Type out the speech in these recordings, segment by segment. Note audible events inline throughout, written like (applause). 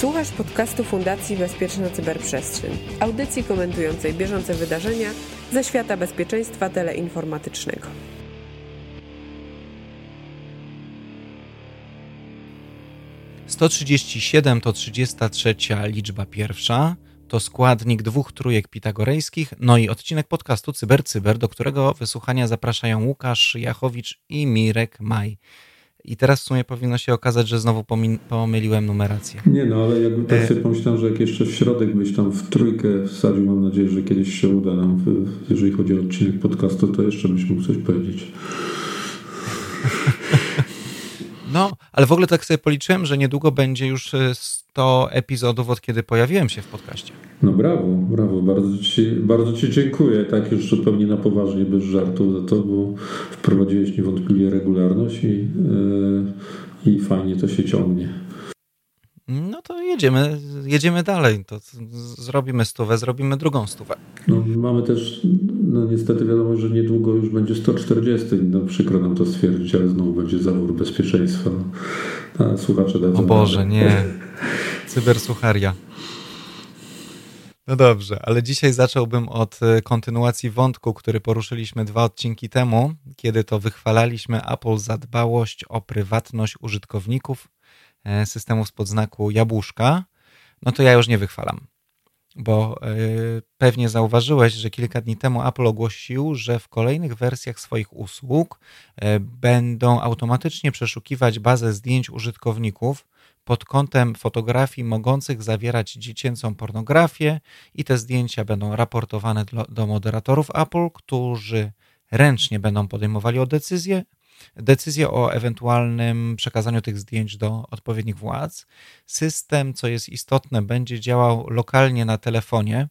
Słuchasz podcastu Fundacji Bezpieczna Cyberprzestrzeń, audycji komentującej bieżące wydarzenia ze świata bezpieczeństwa teleinformatycznego. Sto trzydzieści siedem to trzydziesta trzecia liczba pierwsza. To składnik dwóch trójek pitagorejskich, no i odcinek podcastu Cyber Cyber, do którego wysłuchania zapraszają Łukasz Jachowicz i Mirek Maj. I teraz w sumie powinno się okazać, że znowu pomyliłem numerację. Nie no, ale jakby tak sobie pomyślałem, że jak jeszcze w środek byś tam w trójkę wsadził, mam nadzieję, że kiedyś się uda nam, jeżeli chodzi o odcinek podcastu, to jeszcze byś mógł coś powiedzieć. (laughs) No, ale w ogóle tak sobie policzyłem, że niedługo będzie już 100 e, epizodów od kiedy pojawiłem się w podcaście. No brawo, brawo, bardzo ci, bardzo ci dziękuję, tak już zupełnie na poważnie, bez żartu za to, bo wprowadziłeś niewątpliwie regularność i, yy, i fajnie to się ciągnie. No to jedziemy, jedziemy dalej. To zrobimy stówę, zrobimy drugą stówę. No, mamy też, no niestety wiadomo, że niedługo już będzie 140. No, przykro nam to stwierdzić, ale znowu będzie zawór bezpieczeństwa. No, słuchacze dadzą. O Boże, nie. (laughs) Cybersucharia. No dobrze, ale dzisiaj zacząłbym od e, kontynuacji wątku, który poruszyliśmy dwa odcinki temu, kiedy to wychwalaliśmy Apple za dbałość o prywatność użytkowników E, systemów spod znaku jabłuszka, no to ja już nie wychwalam. Bo e, pewnie zauważyłeś, że kilka dni temu Apple ogłosił, że w kolejnych wersjach swoich usług e, będą automatycznie przeszukiwać bazę zdjęć użytkowników pod kątem fotografii mogących zawierać dziecięcą pornografię i te zdjęcia będą raportowane do moderatorów Apple, którzy ręcznie będą podejmowali o decyzję, decyzję o ewentualnym przekazaniu tych zdjęć do odpowiednich władz. System, co jest istotne, będzie działał lokalnie na telefonie,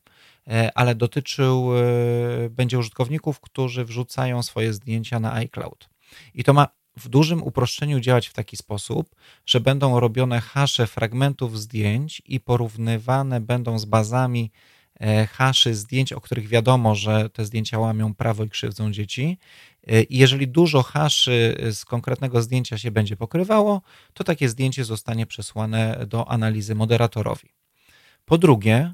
e, ale dotyczył e, będzie użytkowników, którzy wrzucają swoje zdjęcia na iCloud. I to ma w dużym uproszczeniu działać w taki sposób, że będą robione hasze fragmentów zdjęć i porównywane będą z bazami haszy zdjęć, o których wiadomo, że te zdjęcia łamią prawo i krzywdzą dzieci i jeżeli dużo haszy z konkretnego zdjęcia się będzie pokrywało, to takie zdjęcie zostanie przesłane do analizy moderatorowi. Po drugie,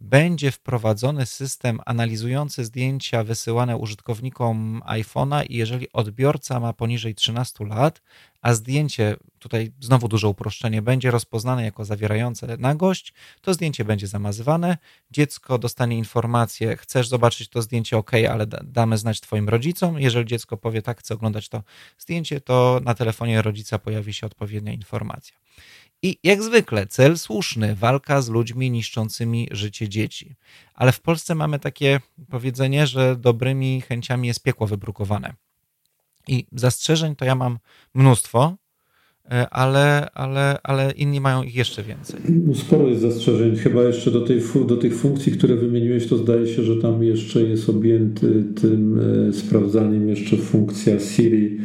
będzie wprowadzony system analizujący zdjęcia wysyłane użytkownikom iPhone'a i jeżeli odbiorca ma poniżej 13 lat, a zdjęcie, tutaj znowu duże uproszczenie, będzie rozpoznane jako zawierające nagość, to zdjęcie będzie zamazywane, dziecko dostanie informację, chcesz zobaczyć to zdjęcie, ok, ale damy znać twoim rodzicom. Jeżeli dziecko powie tak, chcę oglądać to zdjęcie, to na telefonie rodzica pojawi się odpowiednia informacja. I jak zwykle, cel słuszny walka z ludźmi niszczącymi życie dzieci. Ale w Polsce mamy takie powiedzenie, że dobrymi chęciami jest piekło wybrukowane. I zastrzeżeń to ja mam mnóstwo, ale, ale, ale inni mają ich jeszcze więcej. No sporo jest zastrzeżeń. Chyba jeszcze do, tej, do tych funkcji, które wymieniłeś, to zdaje się, że tam jeszcze jest objęty tym e, sprawdzaniem jeszcze funkcja Siri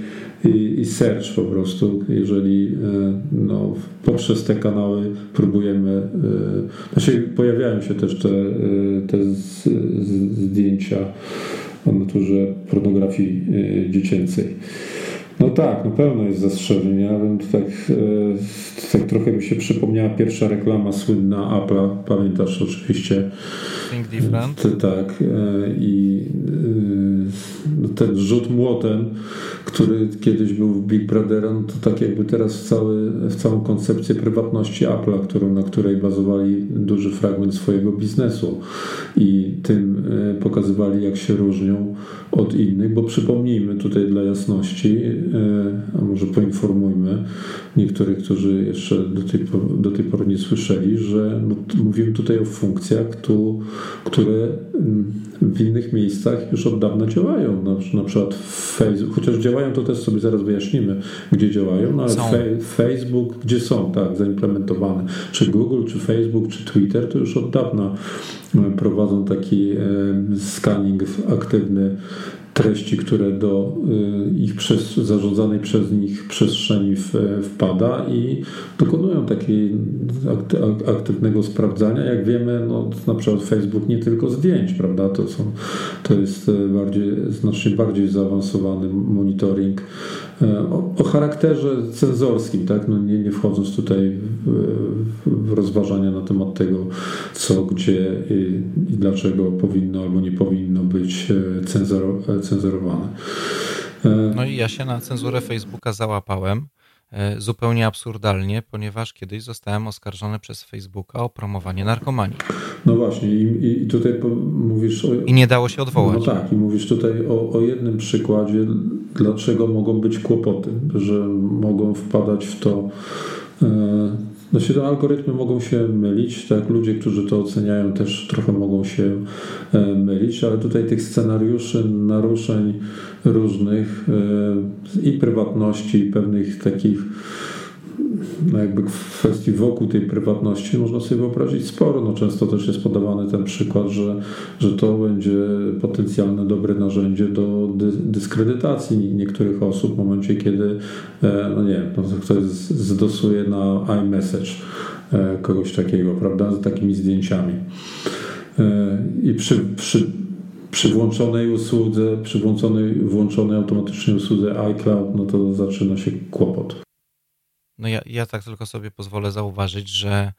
i, i search po prostu, jeżeli e, no, poprzez te kanały próbujemy, e, znaczy pojawiają się też te, e, te z, z, zdjęcia o naturze pornografii dziecięcej. No tak, no pełno jest zastrzeżeń. Ja bym tak, tak trochę mi się przypomniała pierwsza reklama słynna Apple'a, pamiętasz oczywiście. Think Different. Tak. I no, ten rzut młotem który kiedyś był w Big Brother, no to tak jakby teraz cały, w całą koncepcję prywatności Apple'a, którą, na której bazowali duży fragment swojego biznesu i tym e, pokazywali, jak się różnią od innych, bo przypomnijmy tutaj dla jasności, e, a może poinformujmy niektórych, którzy jeszcze do tej, do tej pory nie słyszeli, że no, mówimy tutaj o funkcjach, tu, które mm, w innych miejscach już od dawna działają. Na, na przykład Facebook, chociaż działają, to też sobie zaraz wyjaśnimy, gdzie działają, no ale fe, Facebook, gdzie są, tak, zaimplementowane. Czy Google, czy Facebook, czy Twitter, to już od dawna e, prowadzą taki e, scanning aktywny treści, które do y, ich przez, zarządzanej przez nich przestrzeni w, wpada i dokonują takiego aktywnego sprawdzania. Jak wiemy, no, na przykład Facebook nie tylko zdjęć, prawda? To, są, to jest bardziej, znacznie bardziej zaawansowany monitoring o, o charakterze cenzorskim, tak? no nie, nie wchodząc tutaj w, rozważania na temat tego, co, gdzie i, i dlaczego powinno albo nie powinno być cenzorowane. No i ja się na cenzurę Facebooka załapałem. E, zupełnie absurdalnie, ponieważ kiedyś zostałem oskarżony przez Facebooka o promowanie narkomanii. No właśnie, i, i tutaj mówisz. O, I nie dało się odwołać. No tak, i mówisz tutaj o, o jednym przykładzie, dlaczego mogą być kłopoty, że mogą wpadać w to. Znaczy, te algorytmy mogą się mylić, tak? Ludzie, którzy to oceniają, też trochę mogą się e, mylić, ale tutaj tych scenariuszy naruszeń różnych e, i prywatności, i pewnych takich no jakby kwestii wokół tej prywatności można sobie wyobrazić sporo. No często też jest podawany ten przykład, że, że to będzie potencjalne dobre narzędzie do dy, dyskredytacji niektórych osób w momencie, kiedy e, no nie no ktoś zdosuje na iMessage e, kogoś takiego, prawda, z takimi zdjęciami. E, I przy, przy przy włączonej usłudze, przy włączonej, włączonej automatycznie usłudze iCloud, no to zaczyna się kłopot. No ja, ja tak tylko sobie pozwolę zauważyć, że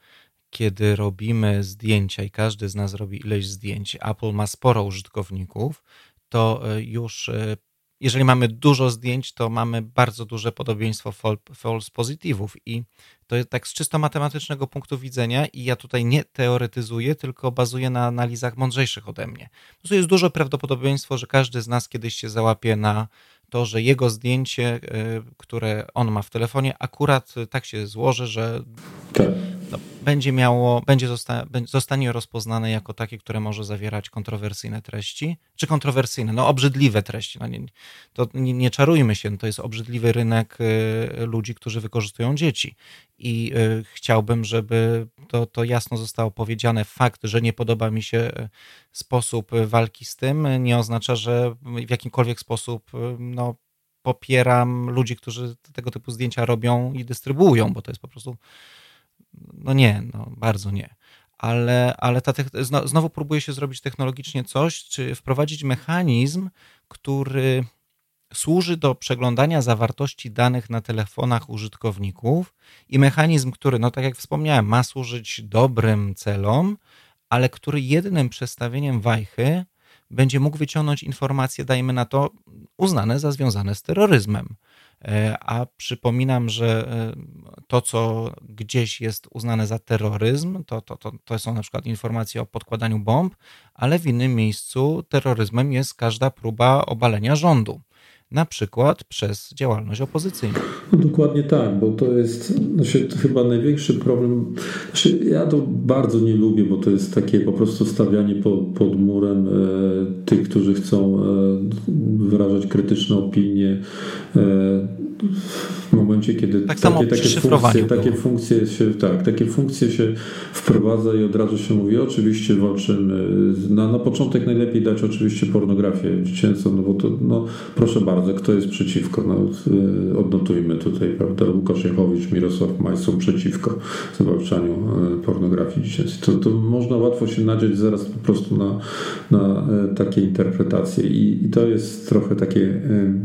kiedy robimy zdjęcia i każdy z nas robi ileś zdjęć, Apple ma sporo użytkowników, to e, już e, jeżeli mamy dużo zdjęć, to mamy bardzo duże podobieństwo false pozytywów i to jest tak z czysto matematycznego punktu widzenia i ja tutaj nie teoretyzuję, tylko bazuję na analizach mądrzejszych ode mnie. To jest duże prawdopodobieństwo, że każdy z nas kiedyś się załapie na to, że jego zdjęcie, e, które on ma w telefonie, akurat tak się złoży, że tak no, będzie miało, będzie zosta, zostanie rozpoznane jako takie, które może zawierać kontrowersyjne treści, czy kontrowersyjne, no obrzydliwe treści. No, nie, to nie, nie czarujmy się, to jest obrzydliwy rynek y, ludzi, którzy wykorzystują dzieci. I y, chciałbym, żeby to, to jasno zostało powiedziane. Fakt, że nie podoba mi się y, sposób walki z tym, nie oznacza, że w jakimkolwiek sposób no, popieram ludzi, którzy tego typu zdjęcia robią i dystrybuują, bo to jest po prostu no nie, no bardzo nie. Ale, ale ta znowu próbuje się zrobić technologicznie coś, czy wprowadzić mechanizm, który służy do przeglądania zawartości danych na telefonach użytkowników i mechanizm, który, no tak jak wspomniałem, ma służyć dobrym celom, ale który jednym przestawieniem wajchy będzie mógł wyciągnąć informacje, dajmy na to, uznane za związane z terroryzmem. E, a przypominam, że e, to, co gdzieś jest uznane za terroryzm, to, to, to, to są na przykład informacje o podkładaniu bomb, ale w innym miejscu terroryzmem jest każda próba obalenia rządu na przykład przez działalność opozycyjną. No dokładnie tak, bo to jest znaczy, to chyba największy problem. Znaczy, ja to bardzo nie lubię, bo to jest takie po prostu stawianie pod, pod murem e, tych, którzy chcą e, wyrażać krytyczne opinie. E, w momencie, kiedy tak takie, takie, funkcje, takie funkcje się, tak, takie funkcje się wprowadza i od razu się mówi, oczywiście walczymy. Na, na początek najlepiej dać oczywiście pornografię dziecięcą, no bo to, no proszę bardzo, kto jest przeciwko? No, y, odnotujmy tutaj, prawda, Łukasz Jachowicz, Mirosław Maj są przeciwko zwalczaniu y, pornografii dziecięcej. To, to można łatwo się nadzieć zaraz po prostu na, na y, takie interpretacje I, i to jest trochę takie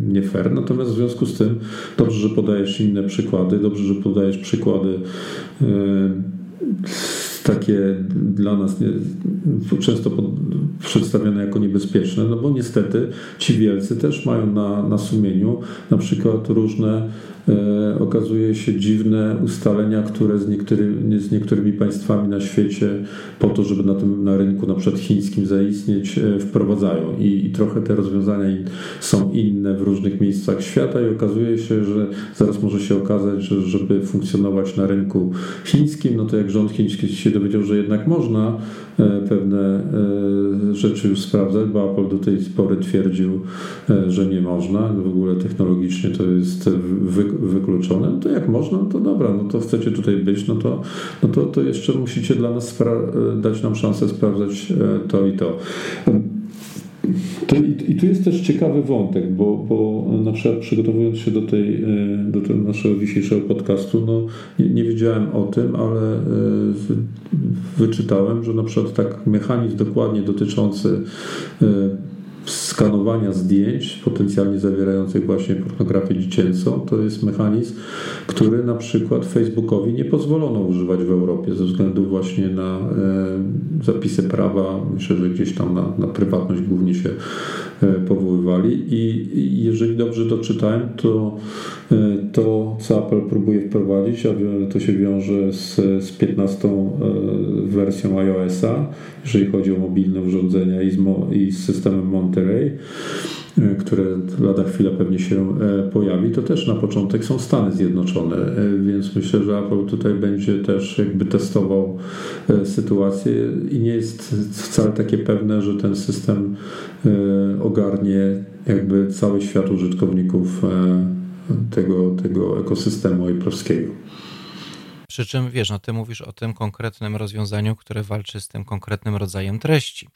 nie fair. Natomiast w związku z tym Dobrze, że podajesz inne przykłady, dobrze, że podajesz przykłady e, takie dla nas nie, często pod, przedstawiane jako niebezpieczne, no bo niestety ci wielcy też mają na, na sumieniu na przykład różne okazuje się dziwne ustalenia, które z, z niektórymi państwami na świecie po to, żeby na tym na rynku na przykład chińskim zaistnieć, e, wprowadzają. I, i trochę te rozwiązania są inne w różnych miejscach świata i okazuje się, że zaraz może się okazać, że żeby funkcjonować na rynku chińskim, no to jak rząd chiński się dowiedział, że jednak można e, pewne rzeczy już sprawdzać, bo Apple do tej pory twierdził, że nie można, w ogóle technologicznie to jest wy, wykluczone, no to jak można, no to dobra, no to chcecie tutaj być, no to, no to, to jeszcze musicie dla nas dać nam szansę sprawdzać e, to i to. I, I tu jest też ciekawy wątek, bo, bo na przykład przygotowując się do, tej, e, do tego naszego dzisiejszego podcastu, no, nie, nie wiedziałem o tym, ale e, wyczytałem, że na przykład tak mechanizm dokładnie dotyczący skanowania zdjęć potencjalnie zawierających właśnie pornografię dziecięcą. To jest mechanizm, który na przykład Facebookowi nie pozwolono używać w Europie ze względu właśnie na e, zapisy prawa. Myślę, że gdzieś tam na, na prywatność głównie się e, powoływali i jeżeli dobrze doczytałem, to e, to, co Apple próbuje wprowadzić, a to się wiąże z, z 15 wersją iOS-a, jeżeli chodzi o mobilne urządzenia i z, i z systemem Monterey, e, które lada chwila pewnie się e, pojawi, to też na początek są Stany Zjednoczone, e, więc myślę, że Apple tutaj będzie też jakby testował sytuację i nie jest wcale takie pewne, że ten system ogarnie jakby cały świat użytkowników tego, tego ekosystemu Apple'owskiego. Przy czym wiesz, no ty mówisz o tym konkretnym rozwiązaniu, które walczy z tym konkretnym rodzajem treści.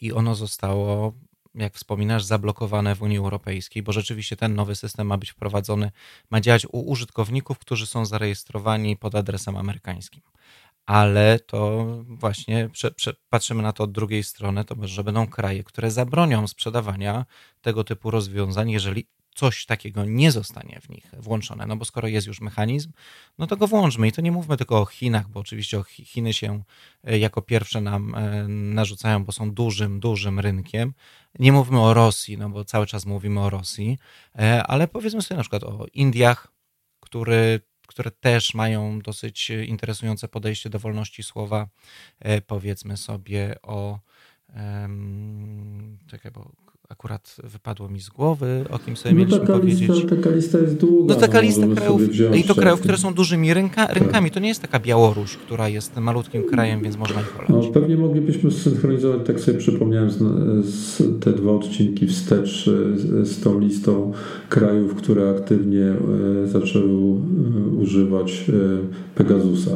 I ono zostało, jak wspominasz, zablokowane w Unii Europejskiej, bo rzeczywiście ten nowy system ma być wprowadzony, ma działać u użytkowników, którzy są zarejestrowani pod adresem amerykańskim. Ale to właśnie prze, prze, patrzymy na to od drugiej strony, to że będą kraje, które zabronią sprzedawania tego typu rozwiązań, jeżeli coś takiego nie zostanie w nich włączone. No bo skoro jest już mechanizm, no to go włączmy. I to nie mówmy tylko o Chinach, bo oczywiście Chiny się e, jako pierwsze nam e, narzucają, bo są dużym, dużym rynkiem. Nie mówmy o Rosji, no bo cały czas mówimy o Rosji, e, ale powiedzmy sobie na przykład o Indiach, który które też mają dosyć interesujące podejście do wolności słowa. Powiedzmy sobie o. Um, czekaj, bo akurat wypadło mi z głowy, o kim sobie no mieliśmy taka powiedzieć. Lista, taka lista jest długa. No taka no, lista krajów, i to krajów, które są dużymi ręka, tak. To nie jest taka Białoruś, która jest malutkim krajem, więc można ich olać. No, pewnie moglibyśmy zsynchronizować, tak sobie przypomniałem, z, z te dwa odcinki wstecz z, z tą listą krajów, które aktywnie e, zaczęły e, używać e, Pegasusa,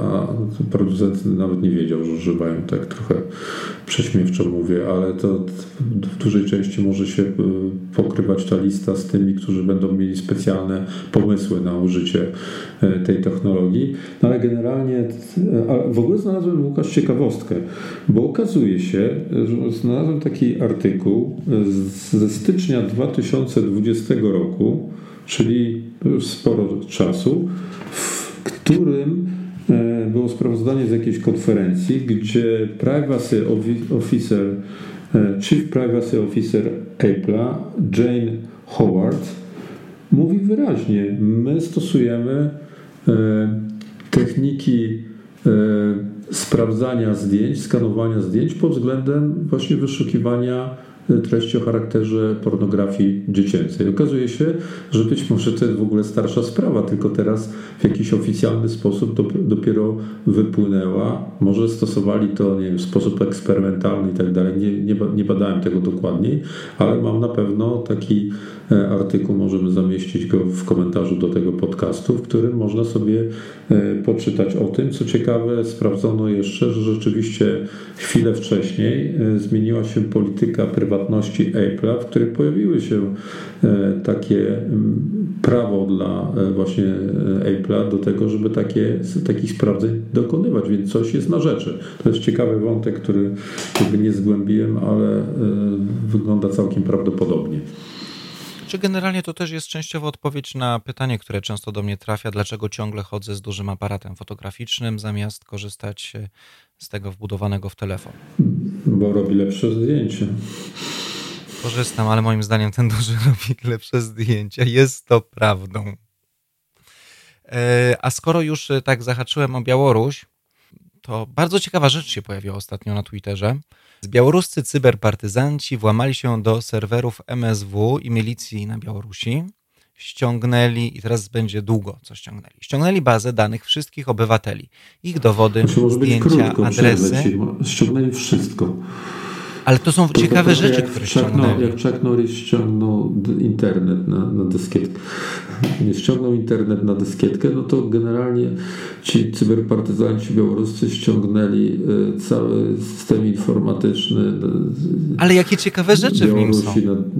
a producent nawet nie wiedział, że używają tak trochę prześmiewczo mówię, ale to w dużej części może się y, pokrywać ta lista z tymi, którzy będą mieli specjalne pomysły na użycie y, tej technologii. No ale generalnie w ogóle znalazłem Łukasz ciekawostkę, bo okazuje się, że znalazłem taki artykuł ze stycznia 2020 roku, czyli już sporo czasu, w którym było sprawozdanie z jakiejś konferencji, gdzie Privacy Officer, Chief Privacy Officer Apple'a, Jane Howard, mówi wyraźnie, my stosujemy e, techniki sprawdzania zdjęć, skanowania zdjęć pod względem właśnie wyszukiwania treści o charakterze pornografii dziecięcej. Okazuje się, że być może to jest w ogóle starsza sprawa, tylko teraz w jakiś oficjalny sposób dopiero wypłynęła. Może stosowali to nie wiem, w sposób eksperymentalny i tak dalej. Nie, nie, nie badałem tego dokładniej, ale mam na pewno taki e, artykuł, możemy zamieścić go w komentarzu do tego podcastu, w którym można sobie e, poczytać o tym. Co ciekawe, sprawdzono jeszcze, że rzeczywiście chwilę wcześniej e, zmieniła się polityka prywatna prywatności Apple'a, w której pojawiły się e, takie prawo dla e, właśnie e, Apple'a do tego, żeby takie, takich sprawdzeń dokonywać, więc coś jest na rzeczy. To jest ciekawy wątek, który jakby nie zgłębiłem, ale wygląda całkiem prawdopodobnie. Czy generalnie to też jest częściowo odpowiedź na pytanie, które często do mnie trafia, dlaczego ciągle chodzę z dużym aparatem fotograficznym, zamiast korzystać z tego wbudowanego w telefon? Bo robi lepsze zdjęcie. Korzystam, ale moim zdaniem ten duży (laughs) robi lepsze zdjęcia. Jest to prawdą. E, a skoro już e, tak zahaczyłem o Białoruś, to bardzo ciekawa rzecz się pojawiła ostatnio na Twitterze. Białoruscy cyberpartyzanci włamali się do serwerów MSW i milicji na Białorusi. Ściągnęli, i teraz będzie długo, co ściągnęli. Ściągnęli bazę danych wszystkich obywateli, ich dowody, znaczy, zdjęcia, krótko, adresy. Ściągnęli wszystko. Ale to są to ciekawe to rzeczy, które ściągnęli. Jak Chuck Norris ściągnął internet na, na dyskietkę, nie ściągnął internet na dyskietkę, no to generalnie ci cyberpartyzanci białoruscy ściągnęli y, cały system informatyczny. Ale jakie ciekawe rzeczy w nim są.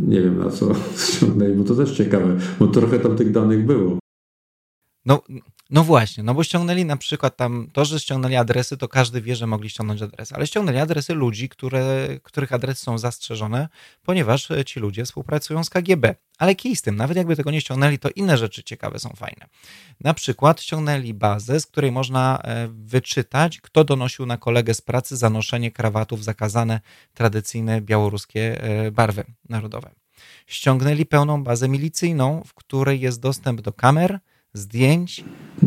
Nie wiem na co (laughs) ściągnęli, bo to też ciekawe, bo trochę tam tych danych było. No, No właśnie, no bo ściągnęli na przykład tam, to, że ściągnęli adresy, to każdy wie, że mogli ściągnąć adresy, ale ściągnęli adresy ludzi, które, których adresy są zastrzeżone, ponieważ e, ci ludzie współpracują z KGB. Ale kij z tym, nawet jakby tego nie ściągnęli, to inne rzeczy ciekawe są fajne. Na przykład ściągnęli bazę, z której można e, wyczytać, kto donosił na kolegę z pracy za noszenie krawatów zakazane tradycyjne białoruskie e, barwy narodowe. Ściągnęli pełną bazę milicyjną, w której jest dostęp do kamer, zdjęć,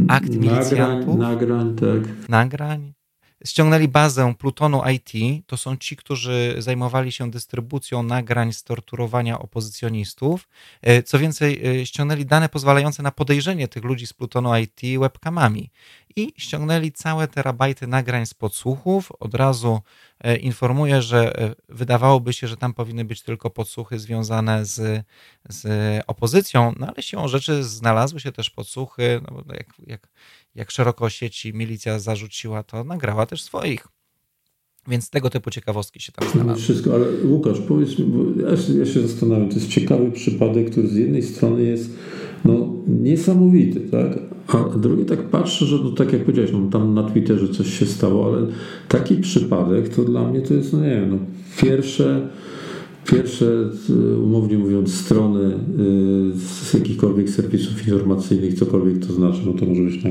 akt milicjantów. Nagrań, tak. Nagrań. Ściągnęli bazę Plutonu IT. To są ci, którzy zajmowali się dystrybucją nagrań z torturowania opozycjonistów. E, co więcej, e, ściągnęli dane pozwalające na podejrzenie tych ludzi z Plutonu IT webkamami i ściągnęli całe terabajty nagrań z podsłuchów. Od razu e, informuję, że wydawałoby się, że tam powinny być tylko podsłuchy związane z, z opozycją, no ale siłą rzeczy znalazły się też podsłuchy, no jak, jak, jak szeroko sieci milicja zarzuciła, to nagrała też swoich. Więc tego typu ciekawostki się tam znalazły. Wszystko, ale Łukasz, powiedz mi, bo ja się, ja się zastanawiam, to jest ciekawy przypadek, który z jednej strony jest no, niesamowity, tak? A drugi tak patrzę, że no, tak jak powiedziałeś, no, tam na Twitterze coś się stało, ale taki przypadek to dla mnie to jest, no nie wiem, no, pierwsze pierwsze, umownie mówiąc, strony y, z jakichkolwiek serwisów informacyjnych, cokolwiek to znaczy, no to może być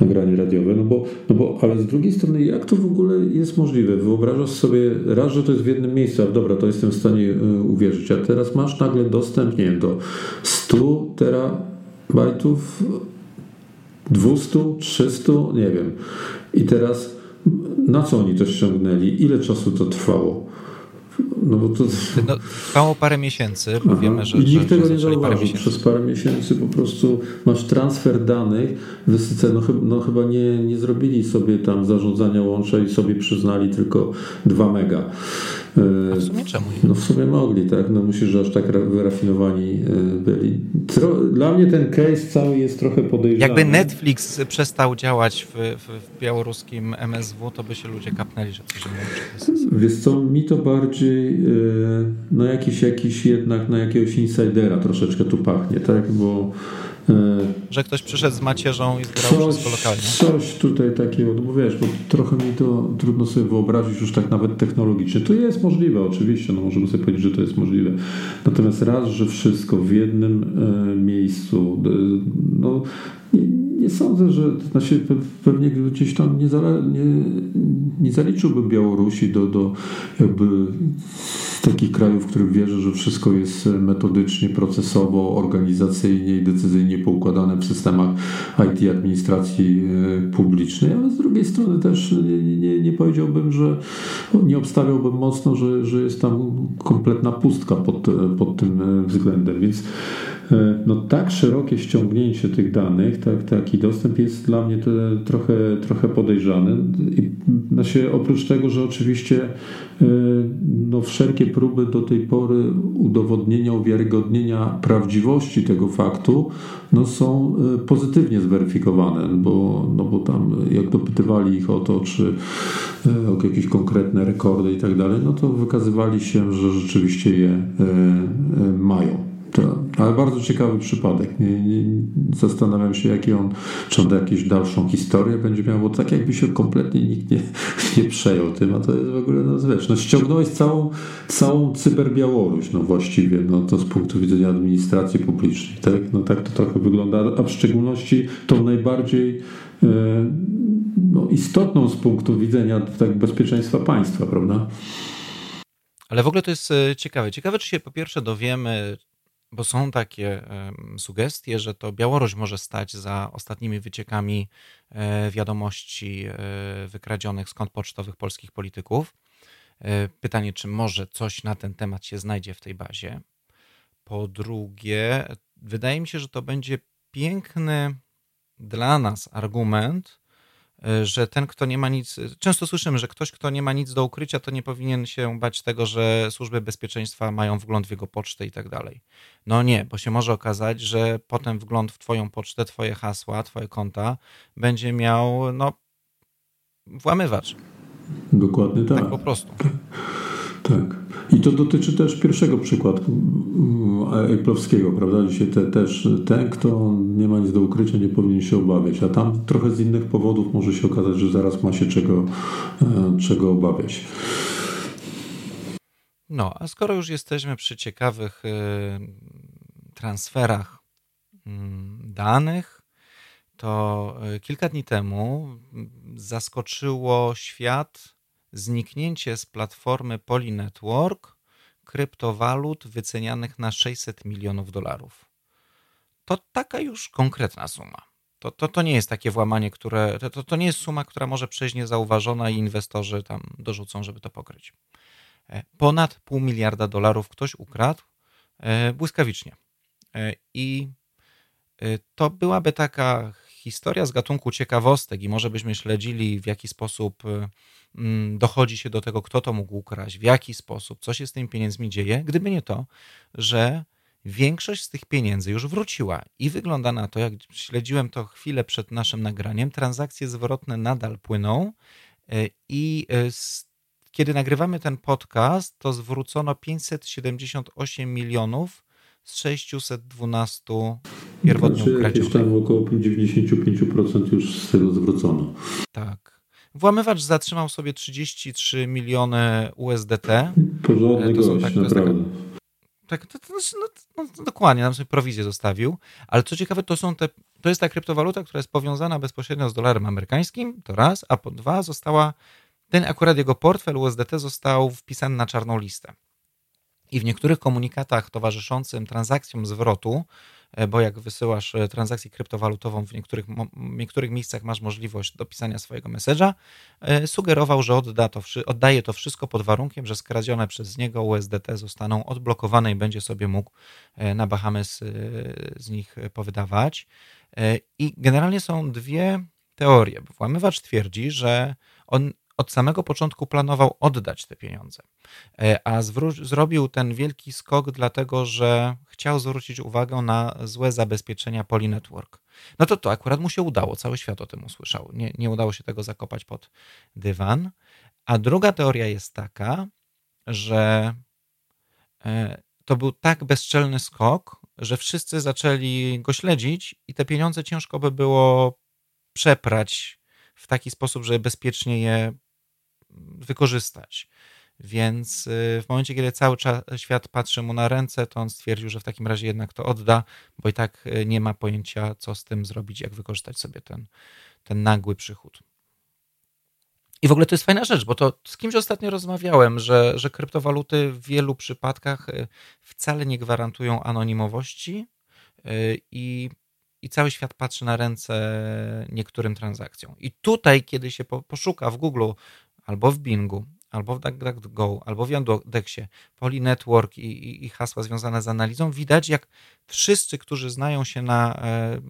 nagranie radiowe, no bo, no bo, ale z drugiej strony, jak to w ogóle jest możliwe? Wyobrażasz sobie, raz, że to jest w jednym miejscu, ale dobra, to jestem w stanie y, uwierzyć, a teraz masz nagle dostęp, nie wiem, do 100 terabajtów, 200, 300, nie wiem. I teraz na co oni to ściągnęli? Ile czasu to trwało? No bo to... No, trwało parę miesięcy, bo Aha. wiemy, że, I nikt że, tego nie zauważył. Przez parę miesięcy po prostu masz transfer danych, wysyce, no, no chyba nie, nie zrobili sobie tam zarządzania łącza i sobie przyznali tylko 2 mega. A w sumie czemu nie? No w sumie mogli, tak? No musisz, że aż tak wyrafinowani e, byli. Dla mnie ten case cały jest trochę podejrzany. Jakby Netflix przestał działać w, w, białoruskim MSW, to by się ludzie kapnęli, że coś nie Wiesz co, mi to bardziej e, no jakiś, jakiś jednak na jakiegoś insidera troszeczkę tu pachnie, tak? Bo że ktoś przyszedł z macierzą i zbierał coś, wszystko lokalnie. Coś tutaj takiego, no bo wiesz, bo trochę mi to trudno sobie wyobrazić już tak nawet technologicznie. To jest możliwe oczywiście, no możemy sobie powiedzieć, że to jest możliwe. Natomiast raz, że wszystko w jednym e, miejscu, no nie, sądzę, że znaczy pewnie gdzieś tam nie, zale, nie, nie zaliczyłbym Białorusi do, do jakby takich krajów, w których wierzę, że wszystko jest metodycznie, procesowo, organizacyjnie i decyzyjnie poukładane w systemach IT administracji e, publicznej, ale z drugiej strony też nie, nie, nie powiedziałbym, że nie obstawiałbym mocno, że, że jest tam kompletna pustka pod, pod tym e, względem, więc no tak szerokie ściągnięcie tych danych, tak, taki dostęp jest dla mnie trochę, trochę podejrzany. I znaczy, oprócz tego, że oczywiście e, no, wszelkie próby do tej pory udowodnienia, uwiarygodnienia prawdziwości tego faktu no, są e, pozytywnie zweryfikowane, bo, no, bo tam jak dopytywali ich o to, czy o jakieś konkretne rekordy i tak dalej, no to wykazywali się, że rzeczywiście je mają. Ale bardzo ciekawy przypadek. Nie, nie, zastanawiam się, jaki on, czy on jakąś dalszą historię będzie miał, bo tak jakby się kompletnie nikt nie, (laughs) nie przejął tym, a to jest w ogóle, no wiesz, no ściągnąłeś całą, całą cyberbiałoruś, no właściwie, no to z punktu widzenia administracji publicznej, tak? No tak to trochę wygląda, a w szczególności tą najbardziej e, no, istotną z punktu widzenia tak, bezpieczeństwa państwa, prawda? Ale w ogóle to jest e, ciekawe. Ciekawe, czy się po pierwsze dowiemy, bo są takie sugestie, że to Białoruś może stać za ostatnimi wyciekami e, wiadomości e, wykradzionych kont pocztowych polskich polityków. E, pytanie, czy może coś na ten temat się znajdzie w tej bazie. Po drugie, wydaje mi się, że to będzie piękny dla nas argument, że ten, kto nie ma nic. Często słyszymy, że ktoś, kto nie ma nic do ukrycia, to nie powinien się bać tego, że służby bezpieczeństwa mają wgląd w jego pocztę i tak dalej. No nie, bo się może okazać, że potem wgląd w Twoją pocztę, Twoje hasła, Twoje konta będzie miał, no, włamywacz. Dokładnie tak. Tak po prostu. (laughs) Tak. I to dotyczy też pierwszego przykładu mm, Apple'owskiego, prawda? Dzisiaj te, też ten, kto nie ma nic do ukrycia, nie powinien się obawiać, a tam trochę z innych powodów może się okazać, że zaraz ma się czego, e, czego obawiać. No, a skoro już jesteśmy przy ciekawych y, transferach y, danych, to y, kilka dni temu zaskoczyło świat zniknięcie z platformy Network kryptowalut wycenianych na 600 milionów dolarów. To taka już konkretna suma. To, to, to nie jest takie włamanie, które. To, to nie jest suma, która może przejść niezauważona i inwestorzy tam dorzucą, żeby to pokryć. E, ponad pół miliarda dolarów ktoś ukradł e, błyskawicznie. E, I to byłaby taka historia z gatunku ciekawostek, i może byśmy śledzili, w jaki sposób mm, dochodzi się do tego, kto to mógł ukraść, w jaki sposób, co się z tymi pieniędzmi dzieje, gdyby nie to, że większość z tych pieniędzy już wróciła i wygląda na to, jak śledziłem to chwilę przed naszym nagraniem, transakcje zwrotne nadal płyną i z kiedy nagrywamy ten podcast, to zwrócono 578 milionów z 612 pierwotnie znaczy, tam około 95% już z tego zwrócono. Tak. Włamywacz zatrzymał sobie 33 miliony USDT. Porządny to gość, tak, naprawdę. Tak, to, to, no, no, dokładnie, nam sobie prowizję zostawił. Ale co ciekawe, to są te, to jest ta kryptowaluta, która jest powiązana bezpośrednio z dolarem amerykańskim, to raz, a po dwa została ten akurat jego portfel USDT został wpisany na czarną listę. I w niektórych komunikatach towarzyszącym transakcjom zwrotu, bo jak wysyłasz e, transakcję kryptowalutową, w niektórych, w niektórych miejscach masz możliwość dopisania swojego message'a, e, sugerował, że odda to, oddaje to wszystko pod warunkiem, że skradzione przez niego USDT zostaną odblokowane i będzie sobie mógł na Bahamas z nich powydawać. I generalnie są dwie teorie. Włamywacz twierdzi, że on od samego początku planował oddać te pieniądze, e, a zrobił ten wielki skok, dlatego że chciał zwrócić uwagę na złe zabezpieczenia Network. No to to akurat mu się udało, cały świat o tym usłyszał. Nie, nie udało się tego zakopać pod dywan. A druga teoria jest taka, że e, to był tak bezczelny skok, że wszyscy zaczęli go śledzić i te pieniądze ciężko by było przeprać w taki sposób, że bezpiecznie je wykorzystać. Więc y, w momencie, kiedy cały czas świat patrzy mu na ręce, to on stwierdził, że w takim razie jednak to odda, bo i tak y, nie ma pojęcia, co z tym zrobić, jak wykorzystać sobie ten, ten nagły przychód. I w ogóle to jest fajna rzecz, bo to z kimś ostatnio rozmawiałem, że, że kryptowaluty w wielu przypadkach y, wcale nie gwarantują anonimowości i, i cały świat patrzy na ręce niektórym transakcjom. I tutaj, kiedy się poszuka w Google albo w Bingu, albo w DuckDuckGo, albo w Yandexie, Poly Network i, i, i, hasła związane z analizą, widać jak wszyscy, którzy znają się na e,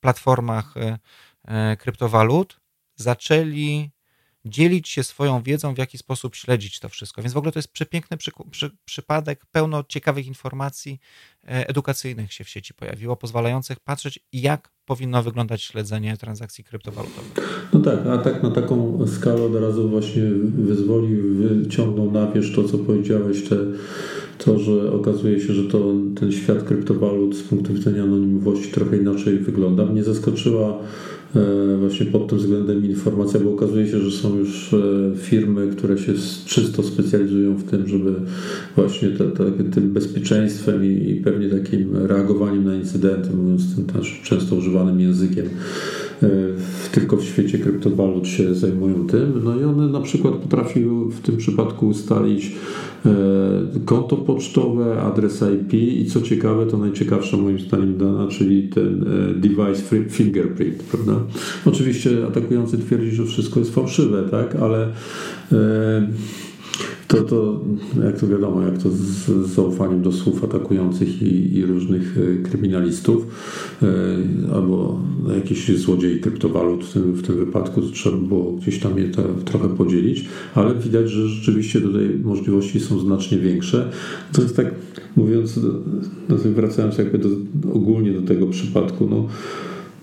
platformach e, e, kryptowalut, zaczęli dzielić się swoją wiedzą, w jaki sposób śledzić to wszystko. Więc w ogóle to jest przepiękny przy, przy, przypadek, pełno ciekawych informacji e, edukacyjnych się w sieci pojawiło, pozwalających patrzeć, jak powinno wyglądać śledzenie transakcji kryptowalutowych. No tak, a tak na taką skalę od razu właśnie wyzwolił, wyciągnął na wierzch to, co powiedziałeś, te, to, że okazuje się, że to, ten świat kryptowalut z punktu widzenia anonimowości trochę inaczej wygląda. Mnie zaskoczyła właśnie pod tym względem informacja, bo okazuje się, że są już e, firmy, które się czysto specjalizują w tym, żeby właśnie te, te, tym bezpieczeństwem i, i pewnie takim reagowaniem na incydenty, mówiąc tym też często używanym językiem, E, tylko w świecie kryptowalut się zajmują tym. No i one na przykład potrafiły w tym przypadku ustalić e, konto pocztowe, adres IP i co ciekawe, to najciekawsza moim zdaniem dana, czyli ten e, device fingerprint, prawda? Oczywiście atakujący twierdzi, że wszystko jest fałszywe, tak, ale to, to jak to wiadomo, jak to z, zaufaniem do słów atakujących i, i różnych e, kryminalistów e, albo jakichś złodziei kryptowalut w tym, w tym wypadku, to trzeba było gdzieś tam je to, trochę podzielić, ale widać, że rzeczywiście tutaj możliwości są znacznie większe. To jest tak, mówiąc, wracając jakby do, ogólnie do tego przypadku, no,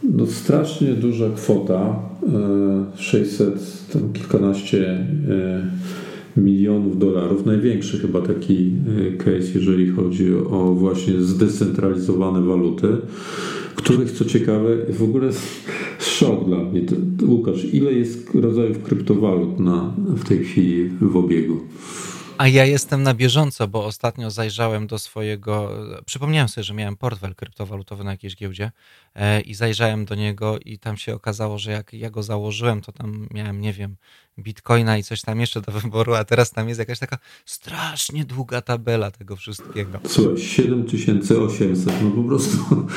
no strasznie duża kwota, 600, e, tam kilkanaście milionów dolarów. Największy chyba taki case, jeżeli chodzi o właśnie zdecentralizowane waluty, których co ciekawe w ogóle szok dla mnie. Łukasz, ile jest rodzajów kryptowalut na, w tej chwili w obiegu? A ja jestem na bieżąco, bo ostatnio zajrzałem do swojego. Przypomniałem sobie, że miałem portfel kryptowalutowy na jakiejś giełdzie e, i zajrzałem do niego, i tam się okazało, że jak ja go założyłem, to tam miałem, nie wiem, bitcoina i coś tam jeszcze do wyboru, a teraz tam jest jakaś taka strasznie długa tabela tego wszystkiego. Słuchaj, 7800, no po prostu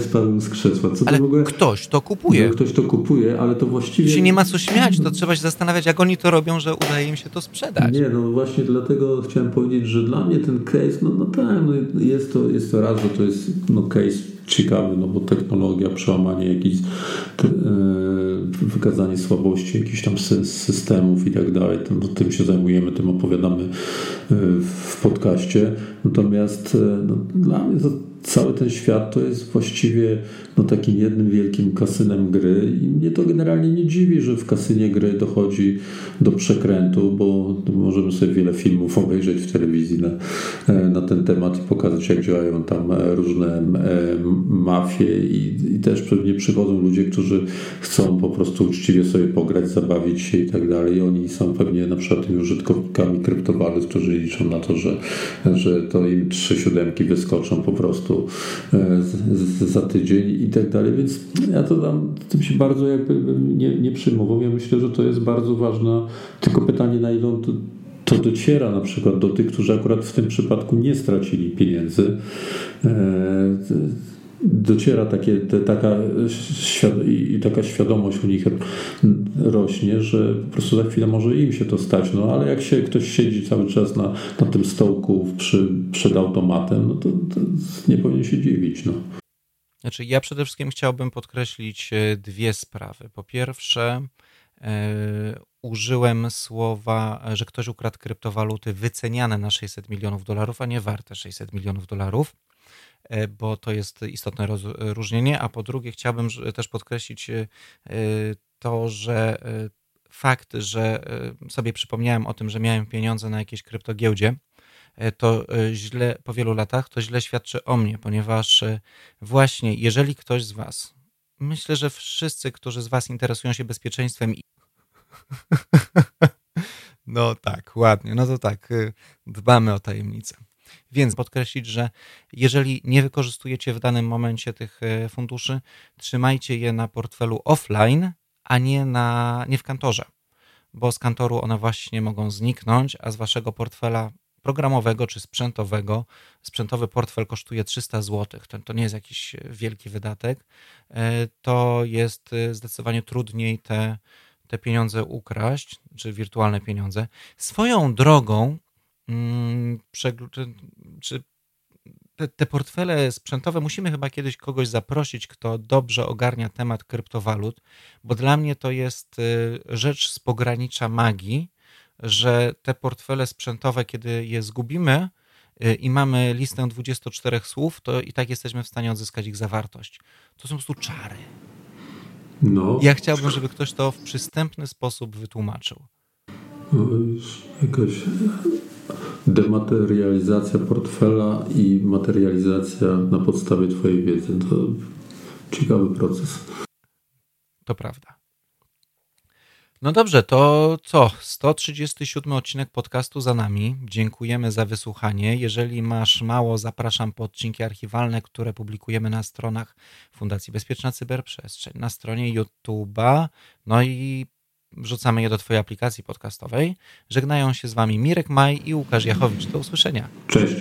spadłem z krzesła. Co ale to w ogóle... ktoś to kupuje. No, ktoś to kupuje, ale to właściwie... Się nie ma co śmiać, to trzeba się zastanawiać, jak oni to robią, że udaje im się to sprzedać. Nie, no właśnie dlatego chciałem powiedzieć, że dla mnie ten case, no, no tak, no jest, to, jest to raz, że to jest no, case ciekawy, no bo technologia, przełamanie jakichś, e, wykazanie słabości jakichś tam systemów i tak dalej, no, tym się zajmujemy, tym opowiadamy e, w podcaście. Natomiast e, no, dla mnie to cały ten świat to jest właściwie no, takim jednym wielkim kasynem gry i mnie to generalnie nie dziwi, że w kasynie gry dochodzi do przekrętu, bo możemy sobie wiele filmów obejrzeć w telewizji na, na ten temat i pokazać, jak działają tam różne mafie i, i też pewnie przychodzą ludzie, którzy chcą po prostu uczciwie sobie pograć, zabawić się i tak dalej. Oni są pewnie na przykład tymi użytkownikami kryptowalut, którzy liczą na to, że, że to im trzy siódemki wyskoczą po prostu e, za tydzień i tak dalej. Więc ja to tam tym się bardzo jakby nie, nie przyjmował. Ja myślę, że to jest bardzo ważne. Tylko pytanie, na ile on to, to dociera na przykład do tych, którzy akurat w tym przypadku nie stracili pieniędzy. E, dociera takie, te, taka, i taka świadomość u nich rośnie, że po prostu za chwilę może im się to stać. No ale jak się ktoś siedzi cały czas na, na tym stołku przy, przed automatem, no to, to nie powinien się dziwić. No. Znaczy, ja przede wszystkim chciałbym podkreślić e, dwie sprawy. Po pierwsze, e, użyłem słowa, że ktoś ukradł kryptowaluty wyceniane na 600 milionów dolarów, a nie warte 600 milionów dolarów. E, bo to jest istotne rozróżnienie. A po drugie, chciałbym też podkreślić e, to, że e, fakt, że sobie przypomniałem o tym, że miałem pieniądze na jakiejś kryptogiełdzie, to źle po wielu latach to źle świadczy o mnie, ponieważ właśnie jeżeli ktoś z Was, myślę, że wszyscy, którzy z Was interesują się bezpieczeństwem (laughs) no tak, ładnie. No to tak, dbamy o tajemnicę. Więc podkreślić, że jeżeli nie wykorzystujecie w danym momencie tych e, funduszy, trzymajcie je na portfelu offline, a nie, na, nie w kantorze, bo z kantoru one właśnie mogą zniknąć, a z waszego portfela programowego czy sprzętowego. Sprzętowy portfel kosztuje 300 zł. To, to nie jest jakiś wielki wydatek. E, to jest e, zdecydowanie trudniej te, te pieniądze ukraść, czy wirtualne pieniądze. Swoją drogą czy te, te, portfele sprzętowe, musimy chyba kiedyś kogoś zaprosić, kto dobrze ogarnia temat kryptowalut, bo dla mnie to jest y, rzecz z pogranicza magii, że te portfele sprzętowe, kiedy je zgubimy y, i mamy listę 24 słów, to i tak jesteśmy w stanie odzyskać ich zawartość. To są po prostu czary. No. Ja chciałbym, żeby ktoś to w przystępny sposób wytłumaczył. Jakaś dematerializacja portfela i materializacja na podstawie Twojej wiedzy. To ciekawy proces. To prawda. No dobrze, to co? 137 odcinek podcastu za nami. Dziękujemy za wysłuchanie. Jeżeli masz mało, zapraszam po odcinki archiwalne, które publikujemy na stronach Fundacji Bezpieczna Cyberprzestrzeń, na stronie YouTube'a, no i wrzucamy je do Twojej aplikacji podcastowej. Żegnają się z Wami Mirek Maj i Łukasz Jachowicz. Do usłyszenia. Cześć.